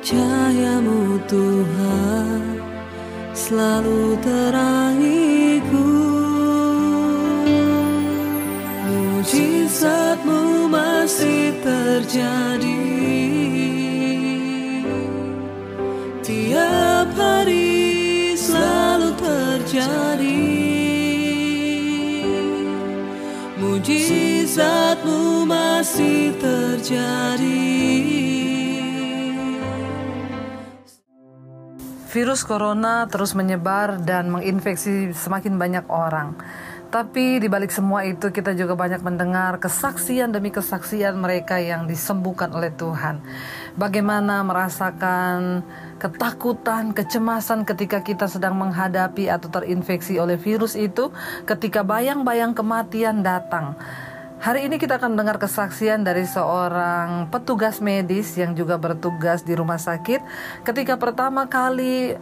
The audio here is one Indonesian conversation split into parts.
Cahayamu Tuhan selalu terangiku Mujizatmu masih terjadi. Tiap hari selalu terjadi. Mujizatmu masih terjadi Virus corona terus menyebar dan menginfeksi semakin banyak orang. Tapi di balik semua itu kita juga banyak mendengar kesaksian demi kesaksian mereka yang disembuhkan oleh Tuhan. Bagaimana merasakan ketakutan, kecemasan ketika kita sedang menghadapi atau terinfeksi oleh virus itu ketika bayang-bayang kematian datang. Hari ini kita akan dengar kesaksian dari seorang petugas medis yang juga bertugas di rumah sakit ketika pertama kali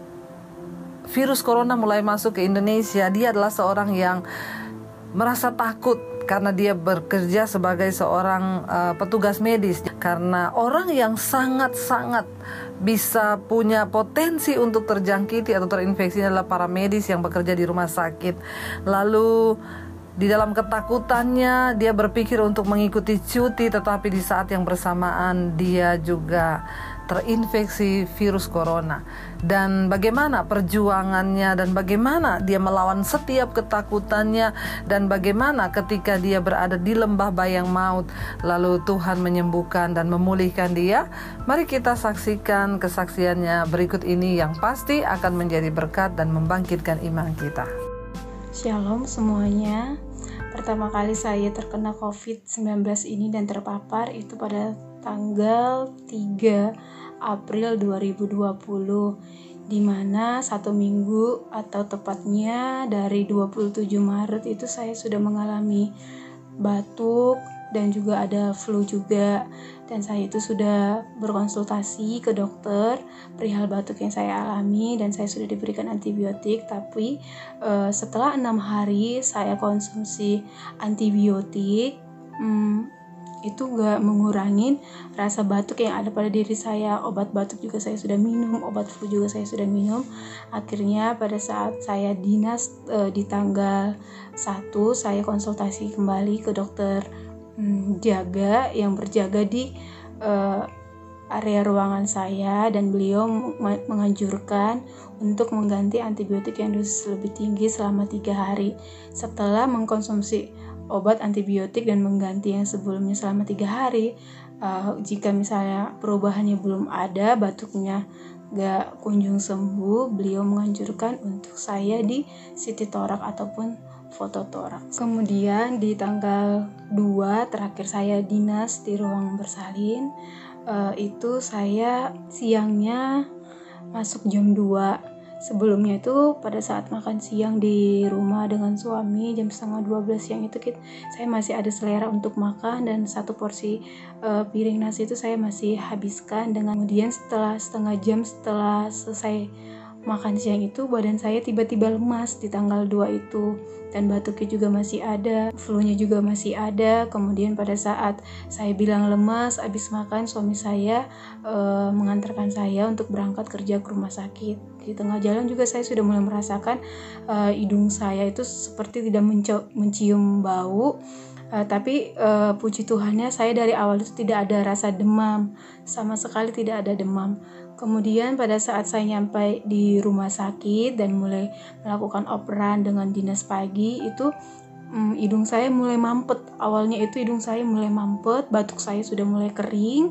virus corona mulai masuk ke Indonesia. Dia adalah seorang yang merasa takut karena dia bekerja sebagai seorang uh, petugas medis karena orang yang sangat-sangat bisa punya potensi untuk terjangkiti atau terinfeksi adalah para medis yang bekerja di rumah sakit. Lalu di dalam ketakutannya, dia berpikir untuk mengikuti cuti, tetapi di saat yang bersamaan dia juga terinfeksi virus corona. Dan bagaimana perjuangannya, dan bagaimana dia melawan setiap ketakutannya, dan bagaimana ketika dia berada di lembah bayang maut, lalu Tuhan menyembuhkan dan memulihkan dia. Mari kita saksikan kesaksiannya berikut ini, yang pasti akan menjadi berkat dan membangkitkan iman kita. Shalom semuanya. Pertama kali saya terkena COVID-19 ini dan terpapar itu pada tanggal 3 April 2020 di mana satu minggu atau tepatnya dari 27 Maret itu saya sudah mengalami batuk dan juga ada flu juga dan saya itu sudah berkonsultasi ke dokter perihal batuk yang saya alami dan saya sudah diberikan antibiotik. Tapi uh, setelah enam hari saya konsumsi antibiotik hmm, itu nggak mengurangin rasa batuk yang ada pada diri saya. Obat batuk juga saya sudah minum obat flu juga saya sudah minum. Akhirnya pada saat saya dinas uh, di tanggal 1 saya konsultasi kembali ke dokter hmm, jaga yang berjaga di uh, area ruangan saya dan beliau menganjurkan untuk mengganti antibiotik yang dosis lebih tinggi selama tiga hari. Setelah mengkonsumsi obat antibiotik dan mengganti yang sebelumnya selama tiga hari uh, jika misalnya perubahannya belum ada batuknya gak kunjung sembuh beliau menganjurkan untuk saya di CT torak ataupun foto toraks. Kemudian di tanggal 2 terakhir saya dinas di ruang bersalin uh, itu saya siangnya masuk jam 2 sebelumnya itu pada saat makan siang di rumah dengan suami jam setengah 12 siang itu kita, saya masih ada selera untuk makan dan satu porsi uh, piring nasi itu saya masih habiskan dengan kemudian setelah setengah jam setelah selesai makan siang itu badan saya tiba-tiba lemas di tanggal 2 itu dan batuknya juga masih ada, flu-nya juga masih ada. Kemudian pada saat saya bilang lemas, habis makan suami saya e, mengantarkan saya untuk berangkat kerja ke rumah sakit. Di tengah jalan juga saya sudah mulai merasakan e, hidung saya itu seperti tidak mencium bau. Uh, tapi uh, puji Tuhannya saya dari awal itu tidak ada rasa demam sama sekali tidak ada demam Kemudian pada saat saya nyampe di rumah sakit dan mulai melakukan operan dengan dinas pagi itu um, hidung saya mulai mampet. Awalnya itu hidung saya mulai mampet, batuk saya sudah mulai kering.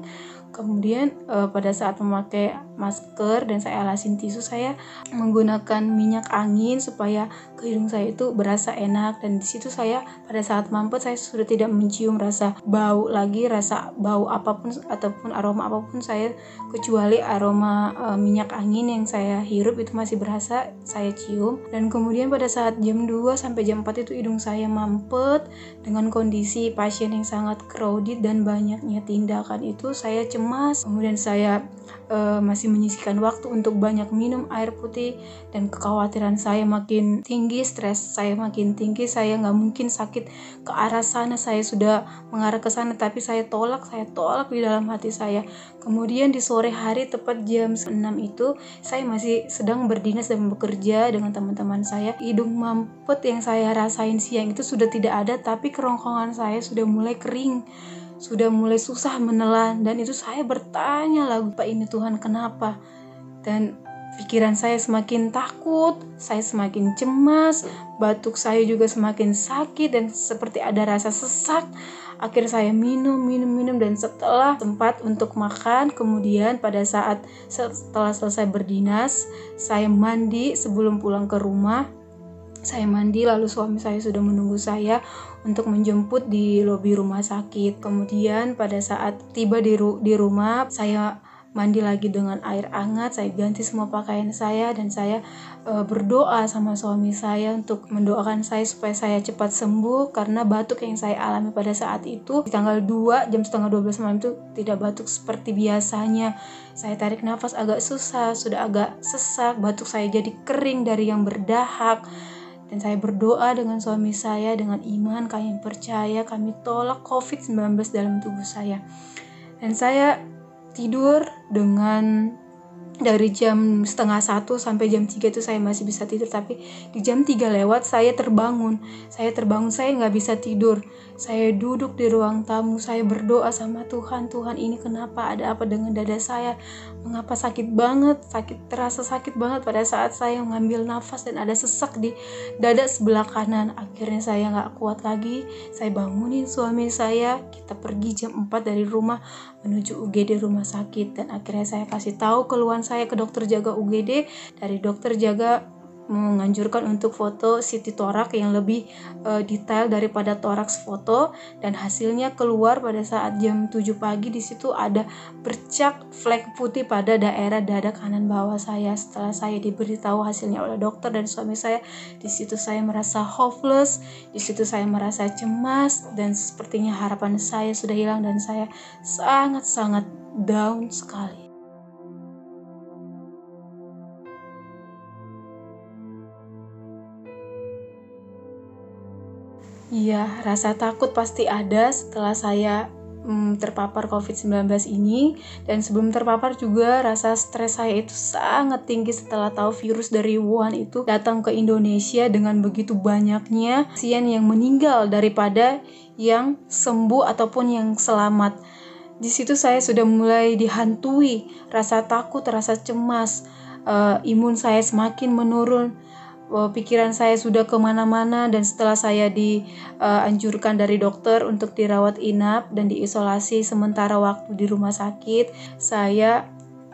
Kemudian uh, pada saat memakai masker dan saya alasin tisu, saya menggunakan minyak angin supaya ke hidung saya itu berasa enak. Dan di situ saya pada saat mampet saya sudah tidak mencium rasa bau lagi, rasa bau apa pun ataupun aroma apa pun saya kecuali aroma uh, minyak angin yang saya hirup itu masih berasa saya cium. Dan kemudian pada saat jam 2 sampai jam 4 itu hidung saya mampet dengan kondisi pasien yang sangat crowded dan banyaknya tindakan itu saya cemas. Kemudian saya uh, masih menyisihkan waktu untuk banyak minum air putih dan kekhawatiran saya makin tinggi stres saya makin tinggi. Saya nggak mungkin sakit ke arah sana. Saya sudah mengarah ke sana tapi saya tolak saya tolak di dalam hati saya. Kemudian di sore hari tepat jam 6 itu saya masih sedang berdinas dan bekerja dengan teman-teman saya. Hidung mampet yang saya rasain siang itu sudah tidak ada tapi kerongkongan saya sudah mulai kering sudah mulai susah menelan dan itu saya bertanya lagu Pak ini Tuhan kenapa? Dan pikiran saya semakin takut saya semakin cemas batuk saya juga semakin sakit dan seperti ada rasa sesak. Akhirnya saya minum minum minum dan setelah sempat untuk makan kemudian pada saat setelah selesai berdinas saya mandi sebelum pulang ke rumah saya mandi lalu suami saya sudah menunggu saya untuk menjemput di lobi rumah sakit. Kemudian pada saat tiba di, ru di rumah saya mandi lagi dengan air hangat, saya ganti semua pakaian saya dan saya e, berdoa sama suami saya untuk mendoakan saya supaya saya cepat sembuh karena batuk yang saya alami pada saat itu di tanggal 2 jam setengah 12 malam itu tidak batuk seperti biasanya. Saya tarik nafas agak susah, sudah agak sesak, batuk saya jadi kering dari yang berdahak dan saya berdoa dengan suami saya dengan iman kami percaya kami tolak COVID-19 dalam tubuh saya. Dan saya tidur dengan dari jam setengah satu sampai jam tiga itu saya masih bisa tidur tapi di jam tiga lewat saya terbangun saya terbangun saya nggak bisa tidur saya duduk di ruang tamu saya berdoa sama Tuhan Tuhan ini kenapa? Ada apa dengan dada saya? Mengapa sakit banget? Sakit terasa sakit banget pada saat saya mengambil nafas dan ada sesak di dada sebelah kanan. Akhirnya saya nggak kuat lagi. Saya bangunin suami saya. Kita pergi jam 4 dari rumah menuju UGD rumah sakit. Dan akhirnya saya kasih tahu keluhan saya ke dokter jaga UGD dari dokter jaga menganjurkan untuk foto CT torak yang lebih uh, detail daripada toraks foto. Dan hasilnya keluar pada saat jam 7 pagi di situ ada bercak flek putih pada daerah dada kanan bawah saya. Setelah saya diberitahu hasilnya oleh dokter dan suami saya di situ saya merasa hopeless di situ saya merasa cemas dan sepertinya harapan saya sudah hilang dan saya sangat-sangat down sekali Iya, rasa takut pasti ada setelah saya hmm, terpapar COVID-19 ini dan sebelum terpapar juga rasa stres saya itu sangat tinggi setelah tahu virus dari Wuhan itu datang ke Indonesia dengan begitu banyaknya pasien yang meninggal daripada yang sembuh ataupun yang selamat. Di situ saya sudah mulai dihantui rasa takut, rasa cemas, uh, imun saya semakin menurun pikiran saya sudah ke mana-mana dan setelah saya dianjurkan dari dokter untuk dirawat inap dan diisolasi sementara waktu di rumah sakit, saya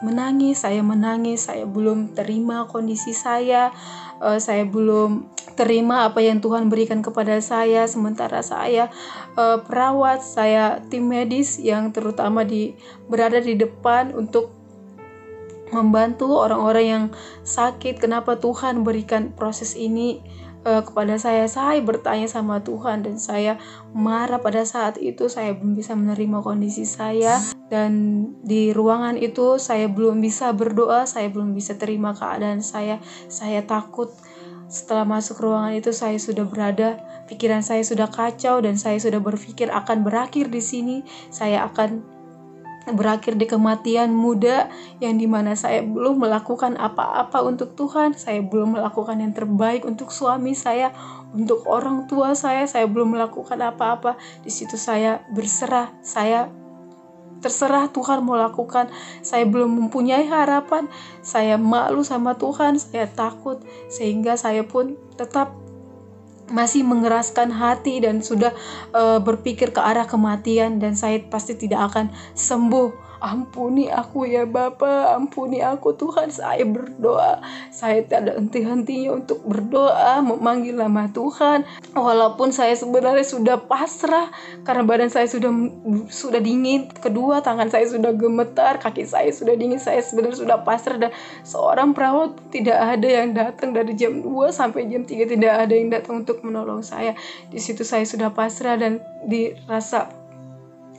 menangis, saya menangis, saya belum terima kondisi saya, uh, saya belum terima apa yang Tuhan berikan kepada saya, sementara saya uh, perawat, saya tim medis yang terutama di berada di depan untuk membantu orang-orang yang sakit. Kenapa Tuhan berikan proses ini uh, kepada saya? Saya bertanya sama Tuhan dan saya marah pada saat itu. Saya belum bisa menerima kondisi saya dan di ruangan itu saya belum bisa berdoa. Saya belum bisa terima keadaan saya. Saya takut. Setelah masuk ruangan itu saya sudah berada, pikiran saya sudah kacau dan saya sudah berpikir akan berakhir di sini. Saya akan berakhir di kematian muda yang di mana saya belum melakukan apa-apa untuk Tuhan, saya belum melakukan yang terbaik untuk suami saya, untuk orang tua saya, saya belum melakukan apa-apa. Di situ saya berserah, saya terserah Tuhan mau lakukan. Saya belum mempunyai harapan, saya malu sama Tuhan, saya takut, sehingga saya pun tetap masih mengeraskan hati dan sudah uh, berpikir ke arah kematian dan saya pasti tidak akan sembuh Ampuni aku ya Bapa, ampuni aku Tuhan. Saya berdoa, saya tidak henti-hentinya untuk berdoa, memanggil nama Tuhan. Walaupun saya sebenarnya sudah pasrah karena badan saya sudah sudah dingin, kedua tangan saya sudah gemetar, kaki saya sudah dingin, saya sebenarnya sudah pasrah dan seorang perawat tidak ada yang datang dari jam 2 sampai jam 3 tidak ada yang datang untuk menolong saya. Di situ saya sudah pasrah dan dirasa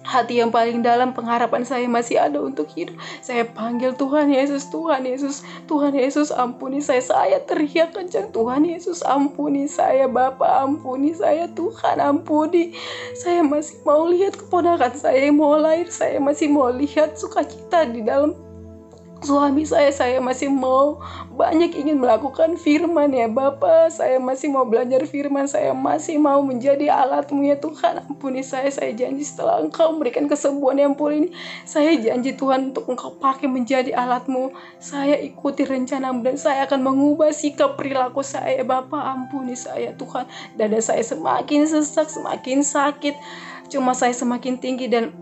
hati yang paling dalam pengharapan saya masih ada untuk hidup. Saya panggil Tuhan Yesus, Tuhan Yesus, Tuhan Yesus ampuni saya. Saya teriak kencang Tuhan Yesus ampuni saya, Bapak ampuni saya, Tuhan ampuni. Saya masih mau lihat keponakan saya yang mau lahir, saya masih mau lihat sukacita di dalam suami saya saya masih mau banyak ingin melakukan firman ya Bapak. Saya masih mau belajar firman saya masih mau menjadi alatmu ya Tuhan. Ampuni saya saya janji setelah engkau memberikan kesembuhan yang pulih ini saya janji Tuhan untuk engkau pakai menjadi alatmu. Saya ikuti rencanamu dan saya akan mengubah sikap perilaku saya Bapak. Ampuni saya Tuhan. Dada saya semakin sesak semakin sakit. Cuma saya semakin tinggi dan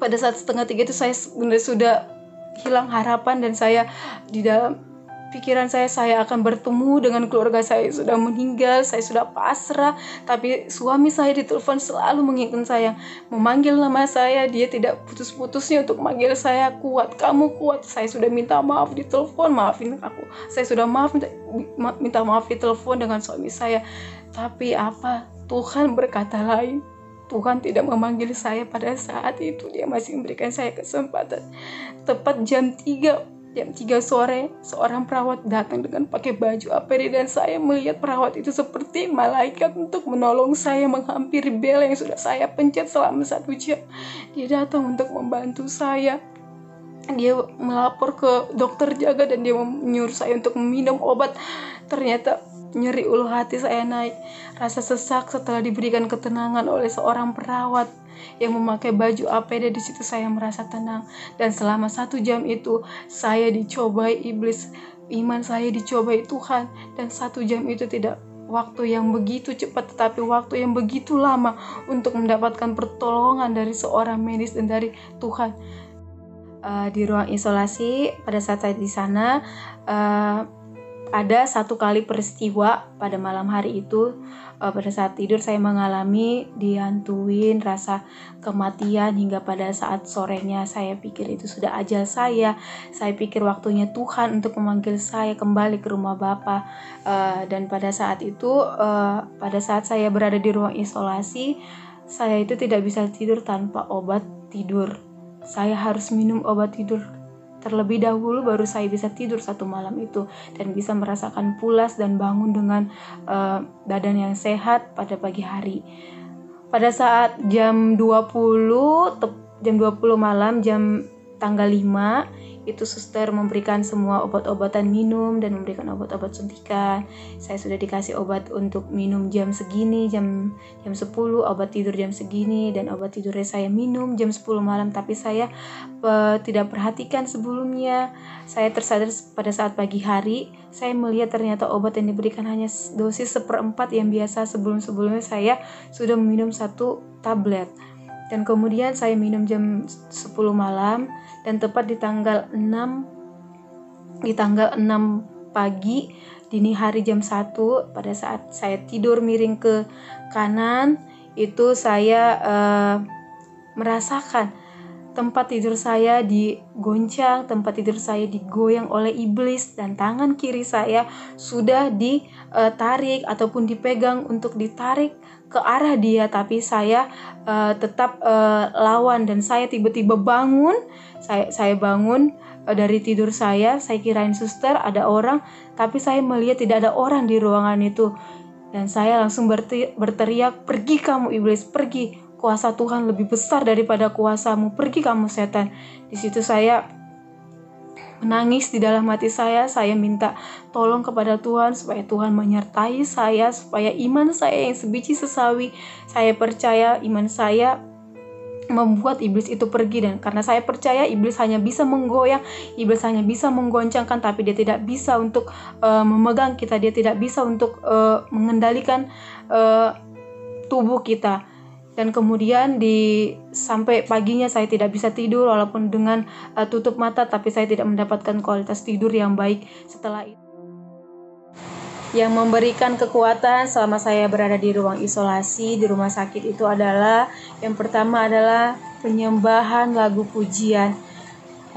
pada saat setengah tiga itu saya benar sudah hilang harapan dan saya di dalam pikiran saya saya akan bertemu dengan keluarga saya sudah meninggal saya sudah pasrah. Tapi suami saya di telepon selalu mengingatkan saya memanggil nama saya. Dia tidak putus-putusnya untuk memanggil saya. Kuat kamu kuat. Saya sudah minta maaf di telepon maafin aku. Saya sudah maaf minta, minta maaf di telepon dengan suami saya. Tapi apa? Tuhan berkata lain Tuhan tidak memanggil saya pada saat itu. Dia masih memberikan saya kesempatan. Tepat jam 3 jam 3 sore seorang perawat datang dengan pakai baju APD dan saya melihat perawat itu seperti malaikat untuk menolong saya menghampiri bel yang sudah saya pencet selama satu jam. Dia datang untuk membantu saya dia melapor ke dokter jaga dan dia menyuruh saya untuk meminum obat. Ternyata Nyeri ulu hati saya naik, rasa sesak setelah diberikan ketenangan oleh seorang perawat yang memakai baju APD di situ saya merasa tenang. Dan selama satu jam itu saya dicobai iblis, iman saya dicobai Tuhan. Dan satu jam itu tidak waktu yang begitu cepat tetapi waktu yang begitu lama untuk mendapatkan pertolongan dari seorang medis dan dari Tuhan. Uh, di ruang isolasi pada saat saya di sana uh, ada satu kali peristiwa pada malam hari itu. Uh, pada saat tidur saya mengalami dihantuin rasa kematian hingga pada saat sorenya saya pikir itu sudah ajal saya. Saya pikir waktunya Tuhan untuk memanggil saya kembali ke rumah Bapa. Uh, dan pada saat itu uh, pada saat saya berada di ruang isolasi saya itu tidak bisa tidur tanpa obat tidur saya harus minum obat tidur Terlebih dahulu baru saya bisa tidur satu malam itu dan bisa merasakan pulas dan bangun dengan uh, badan yang sehat pada pagi hari. Pada saat jam 20 jam 20 malam jam tanggal 5 itu suster memberikan semua obat-obatan minum dan memberikan obat-obat suntikan. Saya sudah dikasih obat untuk minum jam segini, jam jam 10, obat tidur jam segini dan obat tidurnya saya minum jam 10 malam tapi saya uh, tidak perhatikan sebelumnya. Saya tersadar pada saat pagi hari, saya melihat ternyata obat yang diberikan hanya dosis seperempat yang biasa sebelum-sebelumnya saya sudah meminum satu tablet dan kemudian saya minum jam 10 malam dan tepat di tanggal 6 di tanggal 6 pagi dini hari jam 1 pada saat saya tidur miring ke kanan itu saya uh, merasakan tempat tidur saya digoncang, tempat tidur saya digoyang oleh iblis dan tangan kiri saya sudah ditarik ataupun dipegang untuk ditarik ke arah dia. Tapi saya uh, tetap uh, lawan dan saya tiba-tiba bangun. Saya saya bangun uh, dari tidur saya. Saya kirain suster ada orang. Tapi saya melihat tidak ada orang di ruangan itu. Dan saya langsung berteriak pergi kamu iblis pergi kuasa Tuhan lebih besar daripada kuasamu. Pergi kamu setan. Di situ saya menangis di dalam hati saya. Saya minta tolong kepada Tuhan supaya Tuhan menyertai saya, supaya iman saya yang sebiji sesawi, saya percaya iman saya membuat iblis itu pergi. Dan karena saya percaya iblis hanya bisa menggoyang, iblis hanya bisa menggoncangkan tapi dia tidak bisa untuk uh, memegang kita, dia tidak bisa untuk uh, mengendalikan uh, tubuh kita dan kemudian di sampai paginya saya tidak bisa tidur walaupun dengan uh, tutup mata tapi saya tidak mendapatkan kualitas tidur yang baik setelah itu. Yang memberikan kekuatan selama saya berada di ruang isolasi di rumah sakit itu adalah yang pertama adalah penyembahan lagu pujian.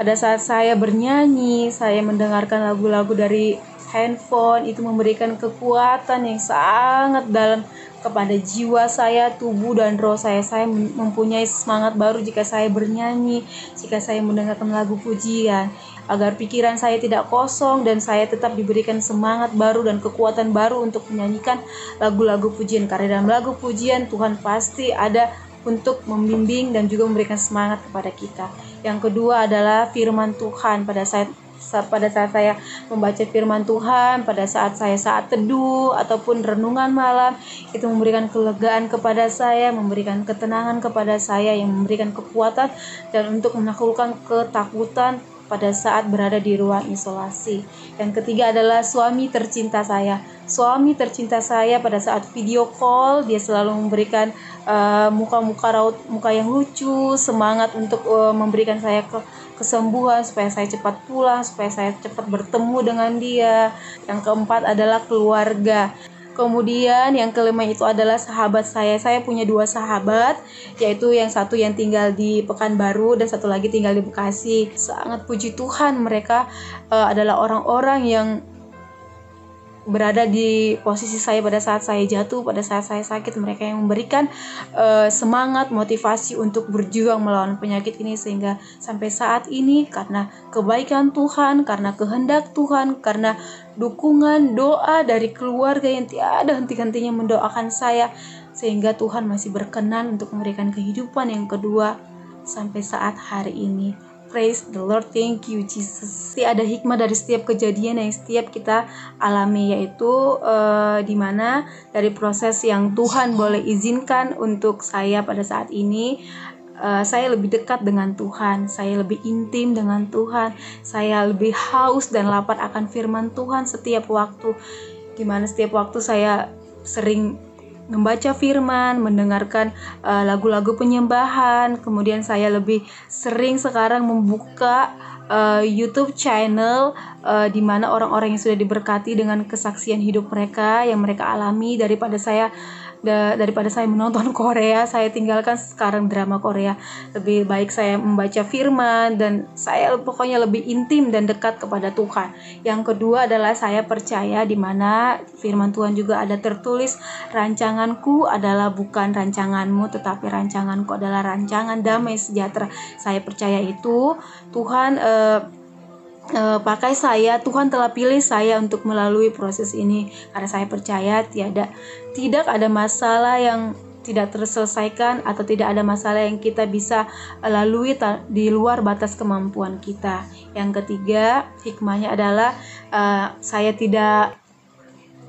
Pada saat saya bernyanyi saya mendengarkan lagu-lagu dari handphone itu memberikan kekuatan yang sangat dalam kepada jiwa saya, tubuh dan roh saya. Saya mempunyai semangat baru jika saya bernyanyi, jika saya mendengarkan lagu pujian, agar pikiran saya tidak kosong dan saya tetap diberikan semangat baru dan kekuatan baru untuk menyanyikan lagu-lagu pujian. Karena dalam lagu pujian Tuhan pasti ada untuk membimbing dan juga memberikan semangat kepada kita. Yang kedua adalah firman Tuhan pada saat pada saat saya membaca firman Tuhan, pada saat saya saat teduh ataupun renungan malam, itu memberikan kelegaan kepada saya, memberikan ketenangan kepada saya, yang memberikan kekuatan dan untuk menaklukkan ketakutan pada saat berada di ruang isolasi. Yang ketiga adalah suami tercinta saya. Suami tercinta saya pada saat video call dia selalu memberikan uh, muka-muka raut muka yang lucu, semangat untuk uh, memberikan saya ke kesembuhan supaya saya cepat pulang, supaya saya cepat bertemu dengan dia. Yang keempat adalah keluarga. Kemudian yang kelima itu adalah sahabat saya. Saya punya dua sahabat, yaitu yang satu yang tinggal di Pekanbaru dan satu lagi tinggal di Bekasi. Sangat puji Tuhan mereka uh, adalah orang-orang yang berada di posisi saya pada saat saya jatuh, pada saat saya sakit, mereka yang memberikan uh, semangat, motivasi untuk berjuang melawan penyakit ini sehingga sampai saat ini karena kebaikan Tuhan, karena kehendak Tuhan, karena dukungan doa dari keluarga yang tiada henti-hentinya mendoakan saya sehingga Tuhan masih berkenan untuk memberikan kehidupan yang kedua sampai saat hari ini. Praise the Lord, thank you Jesus. Pasti ada hikmah dari setiap kejadian yang setiap kita alami yaitu uh, di mana dari proses yang Tuhan boleh izinkan untuk saya pada saat ini uh, saya lebih dekat dengan Tuhan, saya lebih intim dengan Tuhan, saya lebih haus dan lapar akan firman Tuhan setiap waktu. Di mana setiap waktu saya sering membaca firman, mendengarkan eh, lagu-lagu uh, penyembahan. Kemudian saya lebih sering sekarang membuka uh, YouTube channel uh, di mana orang-orang yang sudah diberkati dengan kesaksian hidup mereka yang mereka alami daripada saya da daripada saya menonton Korea saya tinggalkan sekarang drama Korea. Lebih baik saya membaca firman dan saya pokoknya lebih intim dan dekat kepada Tuhan. Yang kedua adalah saya percaya di mana firman Tuhan juga ada tertulis rancanganku adalah bukan rancanganmu tetapi rancanganku adalah rancangan damai sejahtera. Saya percaya itu. Tuhan eh, uh, pakai saya Tuhan telah pilih saya untuk melalui proses ini karena saya percaya tiada tidak ada masalah yang tidak terselesaikan atau tidak ada masalah yang kita bisa lalui di luar batas kemampuan kita. Yang ketiga, hikmahnya adalah uh, saya tidak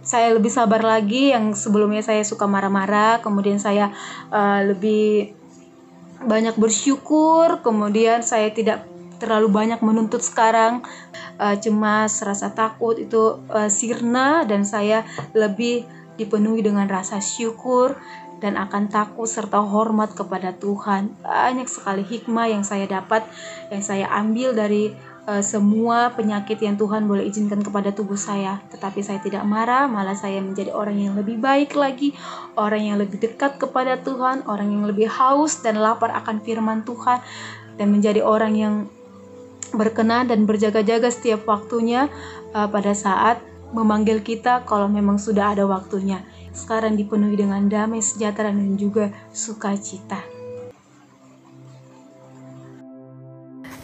saya lebih sabar lagi yang sebelumnya saya suka marah-marah, kemudian saya uh, lebih banyak bersyukur, kemudian saya tidak terlalu banyak menuntut sekarang uh, cemas rasa takut itu uh, sirna dan saya lebih dipenuhi dengan rasa syukur dan akan takut serta hormat kepada Tuhan. Banyak sekali hikmah yang saya dapat, yang saya ambil dari uh, semua penyakit yang Tuhan boleh izinkan kepada tubuh saya. Tetapi saya tidak marah, malah saya menjadi orang yang lebih baik lagi, orang yang lebih dekat kepada Tuhan, orang yang lebih haus dan lapar akan firman Tuhan, dan menjadi orang yang berkenan dan berjaga-jaga setiap waktunya uh, pada saat memanggil kita kalau memang sudah ada waktunya. Sekarang dipenuhi dengan damai sejahtera dan juga sukacita.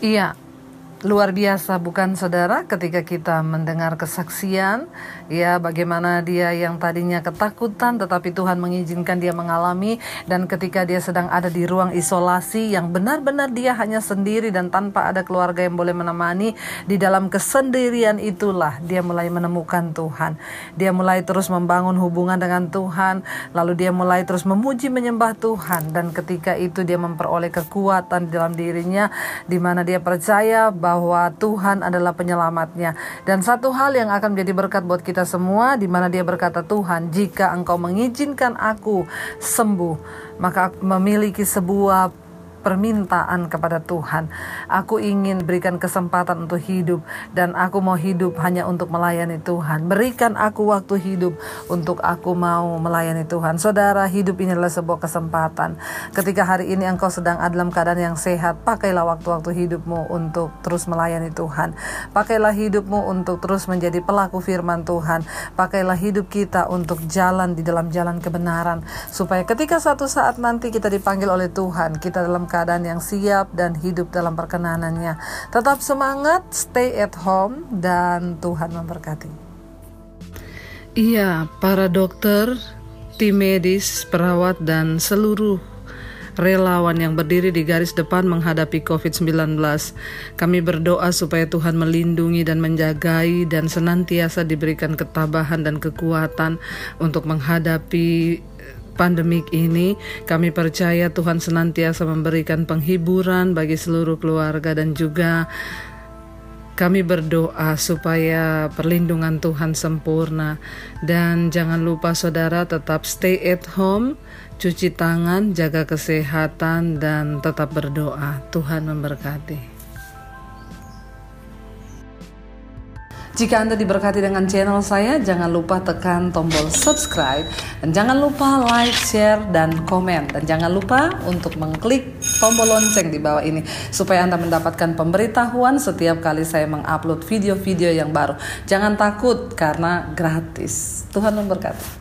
Iya, luar biasa bukan saudara ketika kita mendengar kesaksian ya bagaimana dia yang tadinya ketakutan tetapi Tuhan mengizinkan dia mengalami dan ketika dia sedang ada di ruang isolasi yang benar-benar dia hanya sendiri dan tanpa ada keluarga yang boleh menemani di dalam kesendirian itulah dia mulai menemukan Tuhan. Dia mulai terus membangun hubungan dengan Tuhan lalu dia mulai terus memuji menyembah Tuhan dan ketika itu dia memperoleh kekuatan dalam dirinya di mana dia percaya bahwa bahwa Tuhan adalah penyelamatnya. Dan satu hal yang akan menjadi berkat buat kita semua di mana dia berkata Tuhan, jika engkau mengizinkan aku sembuh, maka memiliki sebuah permintaan kepada Tuhan. Aku ingin berikan kesempatan untuk hidup dan aku mau hidup hanya untuk melayani Tuhan. Berikan aku waktu hidup untuk aku mau melayani Tuhan. Saudara, hidup ini adalah sebuah kesempatan. Ketika hari ini engkau sedang dalam keadaan yang sehat, pakailah waktu-waktu hidupmu untuk terus melayani Tuhan. Pakailah hidupmu untuk terus menjadi pelaku firman Tuhan. Pakailah hidup kita untuk jalan di dalam jalan kebenaran supaya ketika satu saat nanti kita dipanggil oleh Tuhan, kita dalam keadaan yang siap dan hidup dalam perkenanannya. Tetap semangat, stay at home, dan Tuhan memberkati. Iya, para dokter, tim medis, perawat, dan seluruh relawan yang berdiri di garis depan menghadapi COVID-19. Kami berdoa supaya Tuhan melindungi dan menjagai dan senantiasa diberikan ketabahan dan kekuatan untuk menghadapi pandemik ini, kami percaya Tuhan senantiasa memberikan penghiburan bagi seluruh keluarga dan juga kami berdoa supaya perlindungan Tuhan sempurna dan jangan lupa saudara tetap stay at home, cuci tangan, jaga kesehatan dan tetap berdoa. Tuhan memberkati. Jika Anda diberkati dengan channel saya, jangan lupa tekan tombol subscribe dan jangan lupa like, share, dan komen. Dan jangan lupa untuk mengklik tombol lonceng di bawah ini supaya Anda mendapatkan pemberitahuan setiap kali saya mengupload video-video yang baru. Jangan takut karena gratis. Tuhan memberkati.